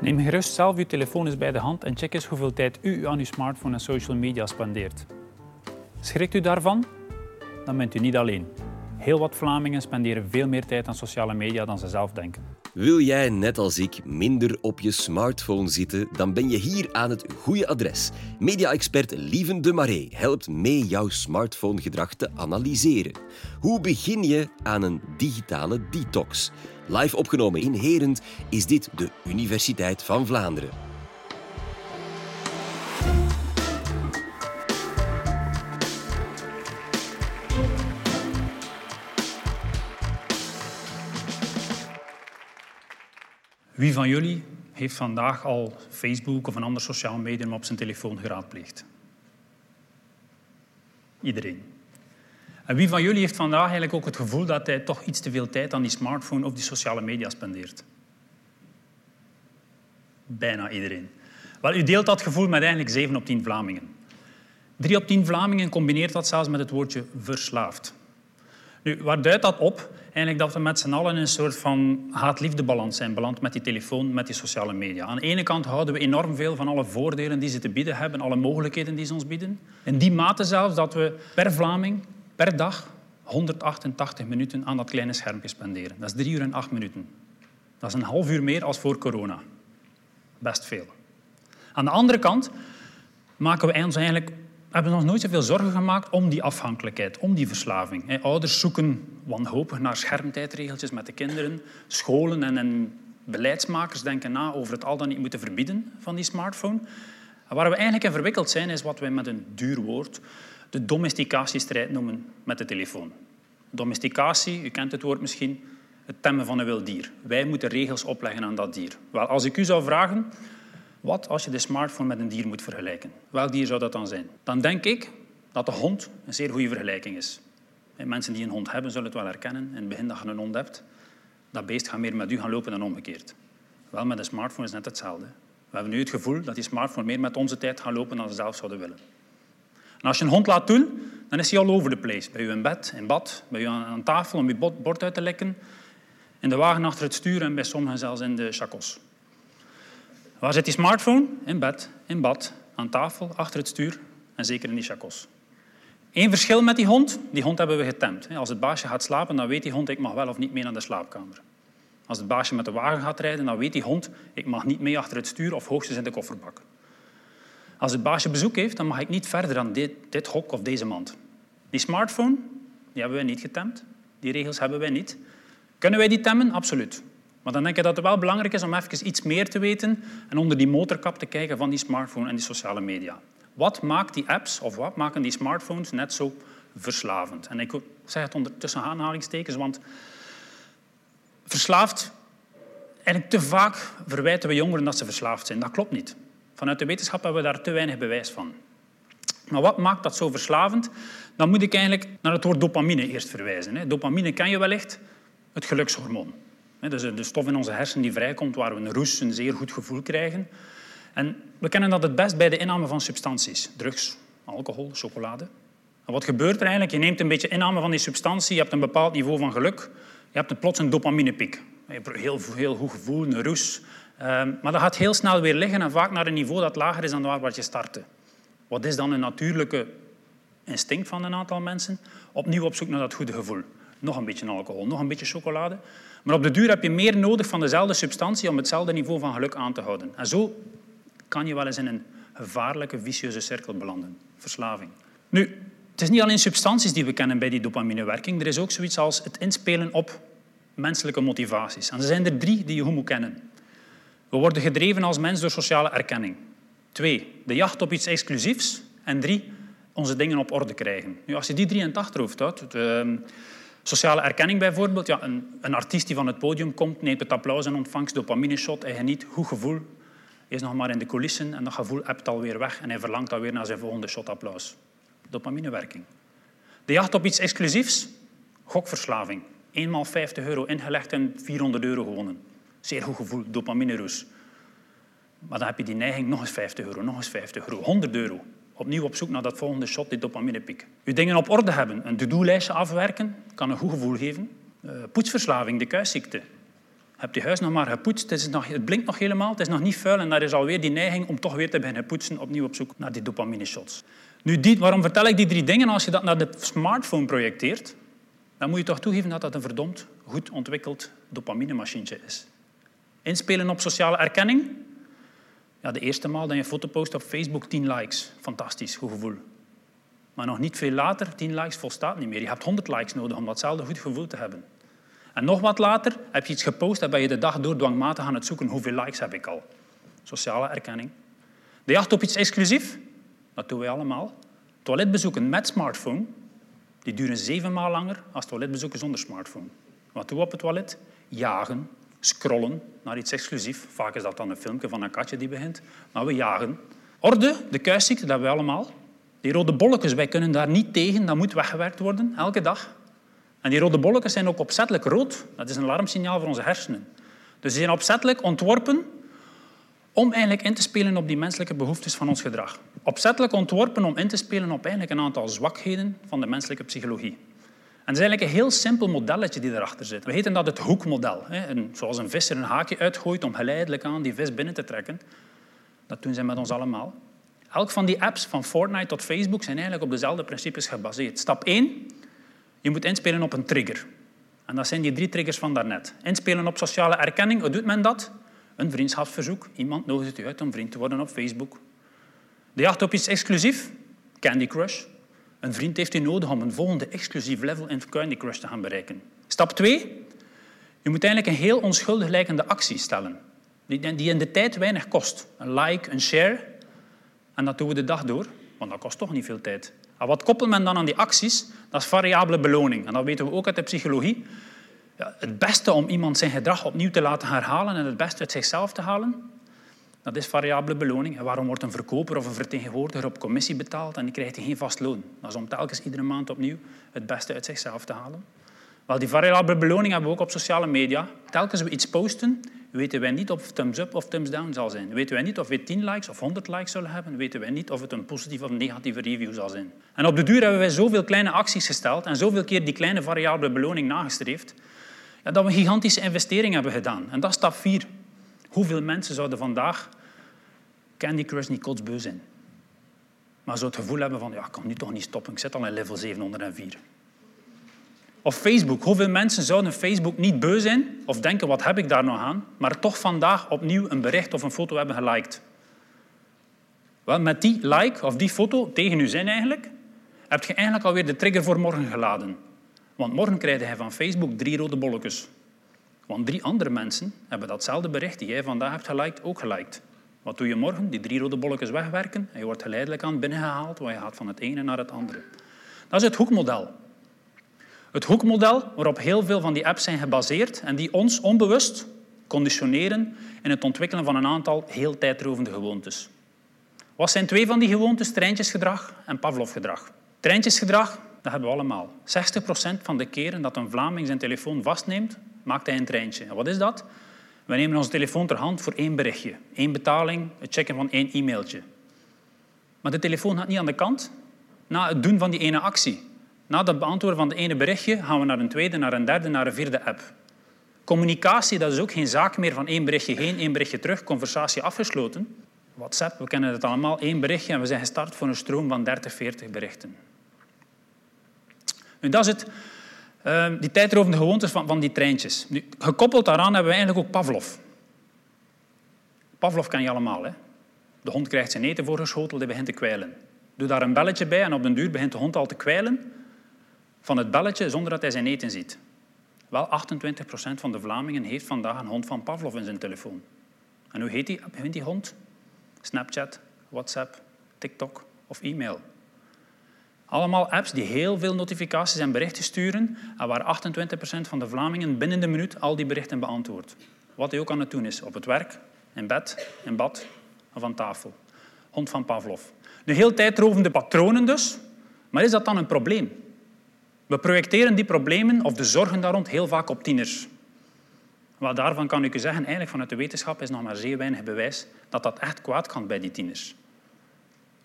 Neem gerust zelf uw telefoon eens bij de hand en check eens hoeveel tijd u aan uw smartphone en social media spendeert. Schrikt u daarvan? Dan bent u niet alleen. Heel wat Vlamingen spenderen veel meer tijd aan sociale media dan ze zelf denken. Wil jij, net als ik, minder op je smartphone zitten? Dan ben je hier aan het goede adres. Media-expert Lieven de Marais helpt mee jouw smartphonegedrag te analyseren. Hoe begin je aan een digitale detox? Live opgenomen in Herend is dit de Universiteit van Vlaanderen. Wie van jullie heeft vandaag al Facebook of een ander sociaal medium op zijn telefoon geraadpleegd? Iedereen. En wie van jullie heeft vandaag eigenlijk ook het gevoel dat hij toch iets te veel tijd aan die smartphone of die sociale media spendeert? Bijna iedereen. Wel, u deelt dat gevoel met eigenlijk 7 op 10 Vlamingen. 3 op 10 Vlamingen combineert dat zelfs met het woordje verslaafd. Nu, waar duidt dat op? Eigenlijk dat we met z'n allen in een soort van haat-liefde-balans zijn beland met die telefoon, met die sociale media. Aan de ene kant houden we enorm veel van alle voordelen die ze te bieden hebben, alle mogelijkheden die ze ons bieden. In die mate zelfs dat we per Vlaming per dag 188 minuten aan dat kleine schermpje spenderen. Dat is drie uur en acht minuten. Dat is een half uur meer als voor corona. Best veel. Aan de andere kant maken we ons eigenlijk hebben nog nooit zoveel zorgen gemaakt om die afhankelijkheid, om die verslaving. Ouders zoeken wanhopig naar schermtijdregeltjes met de kinderen. Scholen en, en beleidsmakers denken na over het al dan niet moeten verbieden van die smartphone. Waar we eigenlijk in verwikkeld zijn, is wat wij met een duur woord de domesticatiestrijd noemen met de telefoon. Domesticatie, u kent het woord misschien, het temmen van een wild dier. Wij moeten regels opleggen aan dat dier. Wel, als ik u zou vragen, wat als je de smartphone met een dier moet vergelijken? Welk dier zou dat dan zijn? Dan denk ik dat de hond een zeer goede vergelijking is. Mensen die een hond hebben zullen het wel herkennen. In het begin dat je een hond hebt, dat beest gaat meer met u gaan lopen dan omgekeerd. Wel, met een smartphone is net hetzelfde. We hebben nu het gevoel dat die smartphone meer met onze tijd gaat lopen dan ze zelf zouden willen. En als je een hond laat doen, dan is hij all over the place. Bij u in bed, in bad, bij u aan tafel om je bord uit te lekken, in de wagen achter het stuur en bij sommigen zelfs in de chacos. Waar zit die smartphone? In bed, in bad, aan tafel, achter het stuur en zeker in die chacos. Eén verschil met die hond, die hond hebben we getemd. Als het baasje gaat slapen, dan weet die hond, ik mag wel of niet mee naar de slaapkamer. Als het baasje met de wagen gaat rijden, dan weet die hond, ik mag niet mee achter het stuur of hoogstens in de kofferbak. Als het baasje bezoek heeft, dan mag ik niet verder dan dit, dit hok of deze mand. Die smartphone, die hebben wij niet getemd. Die regels hebben wij niet. Kunnen wij die temmen? Absoluut. Maar dan denk ik dat het wel belangrijk is om even iets meer te weten en onder die motorkap te kijken van die smartphone en die sociale media. Wat maakt die apps of wat maken die smartphones net zo verslavend? En ik zeg het onder tussen aanhalingstekens, want verslaafd, eigenlijk te vaak verwijten we jongeren dat ze verslaafd zijn. Dat klopt niet. Vanuit de wetenschap hebben we daar te weinig bewijs van. Maar wat maakt dat zo verslavend? Dan moet ik eigenlijk naar het woord dopamine eerst verwijzen. Dopamine ken je wellicht, het gelukshormoon. Dus de stof in onze hersenen die vrijkomt waar we een roes, een zeer goed gevoel krijgen. En we kennen dat het best bij de inname van substanties. Drugs, alcohol, chocolade. En wat gebeurt er eigenlijk? Je neemt een beetje inname van die substantie, je hebt een bepaald niveau van geluk, je hebt plots een dopaminepiek. Je hebt een heel, heel goed gevoel, een roes. Ehm, maar dat gaat heel snel weer liggen en vaak naar een niveau dat lager is dan waar je startte. Wat is dan een natuurlijke instinct van een aantal mensen? Opnieuw op zoek naar dat goede gevoel. Nog een beetje alcohol, nog een beetje chocolade. Maar op de duur heb je meer nodig van dezelfde substantie om hetzelfde niveau van geluk aan te houden. En zo kan je wel eens in een gevaarlijke, vicieuze cirkel belanden. Verslaving. Nu, het is niet alleen substanties die we kennen bij die dopaminewerking. Er is ook zoiets als het inspelen op menselijke motivaties. En er zijn er drie die je goed moet kennen. We worden gedreven als mens door sociale erkenning. Twee, de jacht op iets exclusiefs. En drie, onze dingen op orde krijgen. Nu, als je die drie in het achterhoofd houdt, ehm, sociale erkenning bijvoorbeeld, ja, een, een, artiest die van het podium komt, neemt het applaus en ontvangst, dopamine shot, hij geniet, goed gevoel, is nog maar in de coulissen en dat gevoel hebt alweer weg en hij verlangt alweer naar zijn volgende shot applaus. Dopaminewerking. De jacht op iets exclusiefs, gokverslaving. Eenmaal 50 euro ingelegd en 400 euro gewonnen. Zeer goed gevoel, dopamineroes. Maar dan heb je die neiging, nog eens 50 euro, nog eens 50 euro, 100 euro. Opnieuw op zoek naar dat volgende shot, die dopaminepiek. Je dingen op orde hebben, een to-do-lijstje afwerken, kan een goed gevoel geven. Uh, poetsverslaving, de kuisziekte. hebt je huis nog maar gepoetst, het, nog, het blinkt nog helemaal, het is nog niet vuil en daar is alweer die neiging om toch weer te beginnen poetsen, opnieuw op zoek naar die dopamine-shots. Nu, die, waarom vertel ik die drie dingen? Als je dat naar de smartphone projecteert, dan moet je toch toegeven dat dat een verdomd goed ontwikkeld dopaminemachine is. Inspelen op sociale erkenning. Ja, de eerste maal dat je een foto post op Facebook, 10 likes. Fantastisch, goed gevoel. Maar nog niet veel later, 10 likes volstaat niet meer. Je hebt 100 likes nodig om datzelfde goed gevoel te hebben. En nog wat later heb je iets gepost en ben je de dag door dwangmatig aan het zoeken hoeveel likes heb ik al. Sociale erkenning. De jacht op iets exclusief, dat doen wij allemaal. Toiletbezoeken met smartphone, die duren zeven maal langer dan toiletbezoeken zonder smartphone. Wat doen we op het toilet? Jagen, scrollen naar iets exclusief. Vaak is dat dan een filmpje van een katje die begint. Maar we jagen. Orde, de kuisziekte, dat we allemaal. Die rode bolletjes, wij kunnen daar niet tegen. Dat moet weggewerkt worden, elke dag. En die rode bolletjes zijn ook opzettelijk rood. Dat is een alarmsignaal voor onze hersenen. Dus die zijn opzettelijk ontworpen om eigenlijk in te spelen op die menselijke behoeftes van ons gedrag. Opzettelijk ontworpen om in te spelen op eigenlijk een aantal zwakheden van de menselijke psychologie. En het is eigenlijk een heel simpel modelletje die erachter zit. We heten dat het hoekmodel. Zoals een visser een haakje uitgooit om geleidelijk aan die vis binnen te trekken. Dat doen ze met ons allemaal. Elk van die apps, van Fortnite tot Facebook, zijn eigenlijk op dezelfde principes gebaseerd. Stap 1, je moet inspelen op een trigger. En dat zijn die drie triggers van daarnet. Inspelen op sociale erkenning. Hoe doet men dat? Een vriendschapsverzoek. Iemand nodigt u uit om vriend te worden op Facebook. De jacht op iets exclusief. Candy Crush. Een vriend heeft u nodig om een volgende exclusief level in Candy Crush te gaan bereiken. Stap 2. Je moet eigenlijk een heel onschuldig lijkende actie stellen. Die in de tijd weinig kost. Een like, een share. En dat doen we de dag door, want dat kost toch niet veel tijd. En wat koppelt men dan aan die acties? Dat is variabele beloning. En dat weten we ook uit de psychologie. Ja, het beste om iemand zijn gedrag opnieuw te laten herhalen en het beste uit zichzelf te halen, dat is variabele beloning. En waarom wordt een verkoper of een vertegenwoordiger op commissie betaald en die krijgt geen vast loon? Dat is om telkens iedere maand opnieuw het beste uit zichzelf te halen. Wel, die variabele beloning hebben we ook op sociale media. Telkens we iets posten, weten wij niet of het thumbs up of thumbs down zal zijn. Weten wij niet of we 10 likes of 100 likes zullen hebben. Weten wij niet of het een positieve of negatieve review zal zijn. En op de duur hebben wij zoveel kleine acties gesteld en zoveel keer die kleine variabele beloning nagestreefd, dat we een gigantische investering hebben gedaan. En dat is stap 4. Hoeveel mensen zouden vandaag Candy Crush niet kotsbeu zijn? Maar zo het gevoel hebben van, ja, ik kan nu toch niet stoppen, ik zit al in level 704. Of Facebook. Hoeveel mensen zouden Facebook niet beu zijn of denken, wat heb ik daar nog aan, maar toch vandaag opnieuw een bericht of een foto hebben geliked? Wel, met die like of die foto tegen uw zin eigenlijk, heb je eigenlijk alweer de trigger voor morgen geladen. Want morgen krijg je van Facebook drie rode bolletjes. Want drie andere mensen hebben datzelfde bericht die jij vandaag hebt geliked, ook geliked. Wat doe je morgen? Die drie rode bolletjes wegwerken en je wordt geleidelijk aan binnengehaald, want je gaat van het ene naar het andere. Dat is het hoekmodel. Het hoekmodel waarop heel veel van die apps zijn gebaseerd en die ons onbewust conditioneren in het ontwikkelen van een aantal heel tijdrovende gewoontes. Wat zijn twee van die gewoontes? Treintjesgedrag en Pavlovgedrag. Treintjesgedrag, dat hebben we allemaal. 60% van de keren dat een Vlaming zijn telefoon vastneemt, maakt hij een treintje. En wat is dat? We nemen onze telefoon ter hand voor één berichtje. één betaling, het checken van één e-mailtje. Maar de telefoon gaat niet aan de kant na het doen van die ene actie. Na het beantwoorden van het ene berichtje gaan we naar een tweede, naar een derde, naar een vierde app. Communicatie, dat is ook geen zaak meer van één berichtje heen, één berichtje terug, conversatie afgesloten. WhatsApp, we kennen het allemaal, één berichtje en we zijn gestart voor een stroom van 30, 40 berichten. Nu, dat is het, uh, die tijdrovende gewoontes van, van die treintjes. Nu, gekoppeld daaraan hebben we eigenlijk ook Pavlov. Pavlov ken je allemaal. Hè? De hond krijgt zijn eten voorgeschoteld en begint te kwijlen. Doe daar een belletje bij en op den duur begint de hond al te kwijlen van het belletje zonder dat hij zijn eten ziet. Wel, 28% van de Vlamingen heeft vandaag een hond van Pavlov in zijn telefoon. En hoe heet die, heet die hond? Snapchat, WhatsApp, TikTok of e-mail. Allemaal apps die heel veel notificaties en berichten sturen en waar 28% van de Vlamingen binnen de minuut al die berichten beantwoordt. Wat hij ook aan het doen is, op het werk, in bed, in bad of aan tafel. Hond van Pavlov. Nu, heel tijdrovende patronen dus, maar is dat dan een probleem? We projecteren die problemen of de zorgen daar rond heel vaak op tieners. Wat daarvan kan ik u zeggen, eigenlijk vanuit de wetenschap is nog maar zeer weinig bewijs dat dat echt kwaad kan bij die tieners.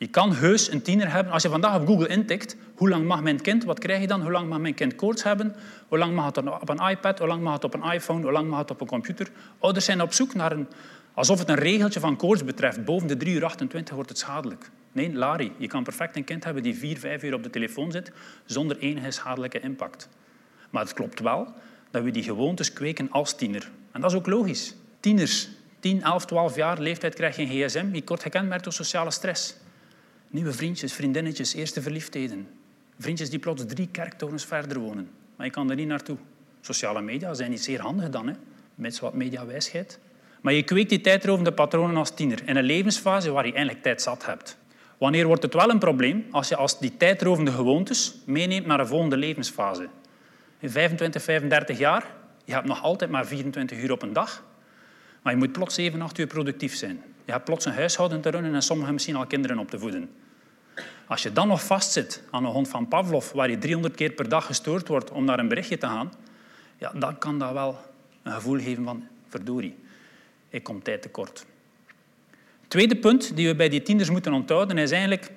Je kan heus een tiener hebben. Als je vandaag op Google intikt, hoe lang mag mijn kind, wat krijg je dan? Hoe lang mag mijn kind koorts hebben? Hoe lang mag het op een iPad? Hoe lang mag het op een iPhone? Hoe lang mag het op een computer? Ouders zijn op zoek naar een, alsof het een regeltje van koorts betreft. Boven de 3 uur 28 wordt het schadelijk. Nee, Larry, je kan perfect een kind hebben die 4, 5 uur op de telefoon zit zonder enige schadelijke impact. Maar het klopt wel dat we die gewoontes kweken als tiener. En dat is ook logisch. Tieners, 10, 11, 12 jaar leeftijd krijg je een gsm. Je kort gekenmerkt door sociale stress. Nieuwe vriendjes, vriendinnetjes, eerste verliefdheden. Vriendjes die plots drie kerktorens verder wonen. Maar je kan er niet naartoe. Sociale media zijn niet zeer handig dan, hè? met wat mediawijsheid. Maar je kweekt die tijdrovende patronen als tiener in een levensfase waar je eigenlijk tijd zat hebt. Wanneer wordt het wel een probleem? Als je als die tijdrovende gewoontes meeneemt naar een volgende levensfase. In 25, 35 jaar, je hebt nog altijd maar 24 uur op een dag, maar je moet plots 7, 8 uur productief zijn. Je hebt plots een huishouden te runnen en sommigen misschien al kinderen op te voeden. Als je dan nog vastzit aan een hond van Pavlov, waar je 300 keer per dag gestoord wordt om naar een berichtje te gaan, ja, dan kan dat wel een gevoel geven van verdorie, ik kom tijd tekort. Tweede punt die we bij die tieners moeten onthouden is eigenlijk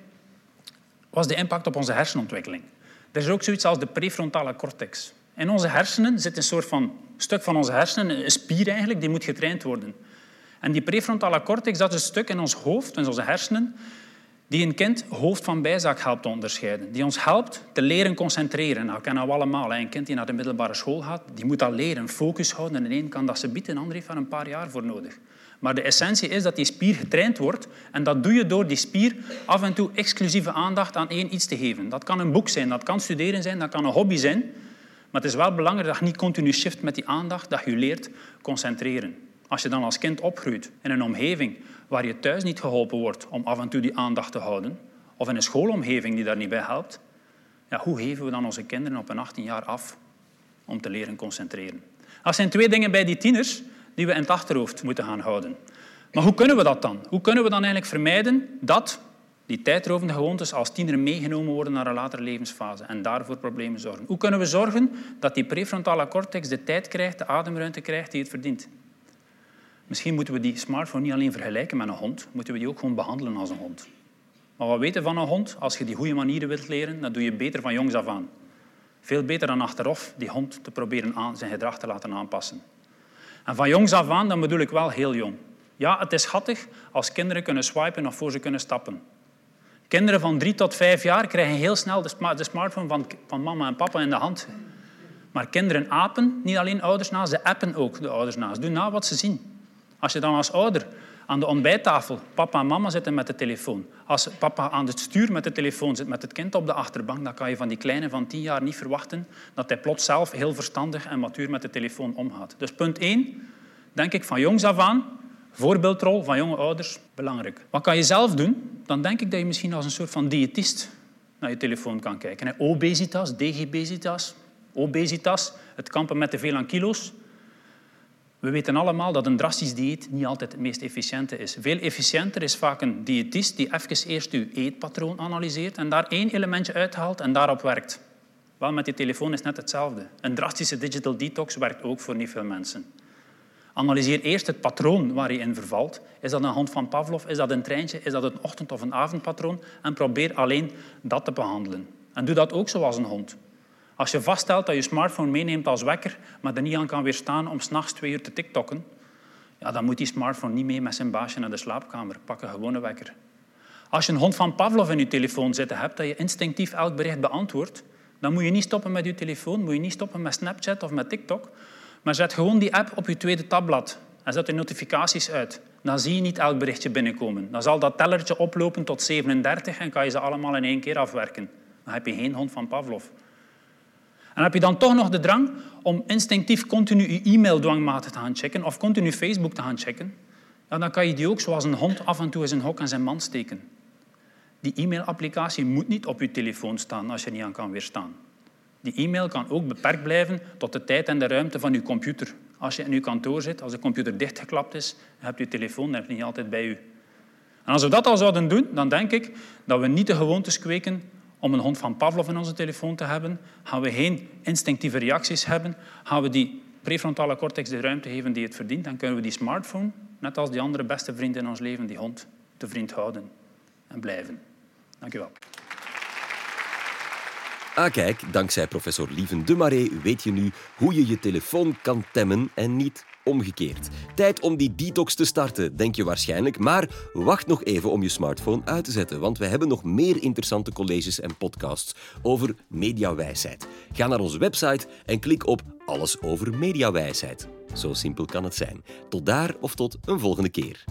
was de impact op onze hersenontwikkeling. Er is ook zoiets als de prefrontale cortex. In onze hersenen zit een soort van stuk van onze hersenen, een spier eigenlijk, die moet getraind worden. En die prefrontale cortex, dat is een stuk in ons hoofd, in onze hersenen, die een kind hoofd van bijzaak helpt te onderscheiden. Die ons helpt te leren concentreren. Nou, kennen we allemaal. Een kind die naar de middelbare school gaat, die moet al leren focus houden. En de een kan dat ze bieden, de ander heeft daar een paar jaar voor nodig. Maar de essentie is dat die spier getraind wordt. En dat doe je door die spier af en toe exclusieve aandacht aan één iets te geven. Dat kan een boek zijn, dat kan studeren zijn, dat kan een hobby zijn. Maar het is wel belangrijk dat je niet continu shift met die aandacht, dat je leert concentreren. Als je dan als kind opgroeit in een omgeving waar je thuis niet geholpen wordt om af en toe die aandacht te houden, of in een schoolomgeving die daar niet bij helpt, ja, hoe geven we dan onze kinderen op een 18 jaar af om te leren concentreren? Dat zijn twee dingen bij die tieners die we in het achterhoofd moeten gaan houden. Maar hoe kunnen we dat dan? Hoe kunnen we dan eigenlijk vermijden dat die tijdrovende gewoontes als tiener meegenomen worden naar een latere levensfase en daarvoor problemen zorgen? Hoe kunnen we zorgen dat die prefrontale cortex de tijd krijgt, de ademruimte krijgt die het verdient? Misschien moeten we die smartphone niet alleen vergelijken met een hond, moeten we die ook gewoon behandelen als een hond. Maar wat weten van een hond? Als je die goede manieren wilt leren, dan doe je beter van jongs af aan. Veel beter dan achteraf die hond te proberen aan, zijn gedrag te laten aanpassen. En van jongs af aan, dan bedoel ik wel heel jong. Ja, het is schattig als kinderen kunnen swipen nog voor ze kunnen stappen. Kinderen van drie tot vijf jaar krijgen heel snel de smartphone van, van mama en papa in de hand. Maar kinderen apen niet alleen ouders na, ze appen ook de ouders na. Ze doen na wat ze zien. Als je dan als ouder aan de ontbijttafel, papa en mama zitten met de telefoon. Als papa aan het stuur met de telefoon zit met het kind op de achterbank, dan kan je van die kleine van tien jaar niet verwachten dat hij plots zelf heel verstandig en matuur met de telefoon omgaat. Dus punt één, denk ik van jongs af aan, voorbeeldrol van jonge ouders, belangrijk. Wat kan je zelf doen? Dan denk ik dat je misschien als een soort van diëtist naar je telefoon kan kijken. Obesitas, digibesitas, obesitas, het kampen met te veel aan kilo's, we weten allemaal dat een drastisch dieet niet altijd het meest efficiënte is. Veel efficiënter is vaak een diëtist die even eerst uw eetpatroon analyseert en daar één elementje uithaalt en daarop werkt. Wel, met die telefoon is net hetzelfde. Een drastische digital detox werkt ook voor niet veel mensen. Analyseer eerst het patroon waar je in vervalt. Is dat een hond van Pavlov? Is dat een treintje? Is dat een ochtend- of een avondpatroon? En probeer alleen dat te behandelen. En doe dat ook zoals een hond. Als je vaststelt dat je smartphone meeneemt als wekker, maar er niet aan kan weerstaan om s'nachts twee uur te tiktokken, ja, dan moet die smartphone niet mee met zijn baasje naar de slaapkamer. Pak een gewone wekker. Als je een hond van Pavlov in je telefoon zitten hebt, dat je instinctief elk bericht beantwoordt, dan moet je niet stoppen met je telefoon, moet je niet stoppen met Snapchat of met TikTok, maar zet gewoon die app op je tweede tabblad en zet de notificaties uit. Dan zie je niet elk berichtje binnenkomen. Dan zal dat tellertje oplopen tot 37 en kan je ze allemaal in één keer afwerken. Dan heb je geen hond van Pavlov. En heb je dan toch nog de drang om instinctief continu je e-mail-dwangmaten te gaan checken of continu Facebook te gaan checken, dan kan je die ook zoals een hond af en toe in zijn hok en zijn mand steken. Die e-mail-applicatie moet niet op je telefoon staan als je niet aan kan weerstaan. Die e-mail kan ook beperkt blijven tot de tijd en de ruimte van je computer. Als je in je kantoor zit, als de computer dichtgeklapt is, dan heb je je telefoon dan heb je niet altijd bij je. En als we dat al zouden doen, dan denk ik dat we niet de gewoontes kweken om een hond van Pavlov in onze telefoon te hebben? Gaan we geen instinctieve reacties hebben? Gaan we die prefrontale cortex de ruimte geven die het verdient? Dan kunnen we die smartphone, net als die andere beste vriend in ons leven, die hond, te vriend houden en blijven. Dank u wel. Ah kijk, dankzij professor Lieven de Marais weet je nu hoe je je telefoon kan temmen en niet omgekeerd. Tijd om die detox te starten, denk je waarschijnlijk. Maar wacht nog even om je smartphone uit te zetten, want we hebben nog meer interessante colleges en podcasts over mediawijsheid. Ga naar onze website en klik op Alles over mediawijsheid. Zo simpel kan het zijn. Tot daar of tot een volgende keer.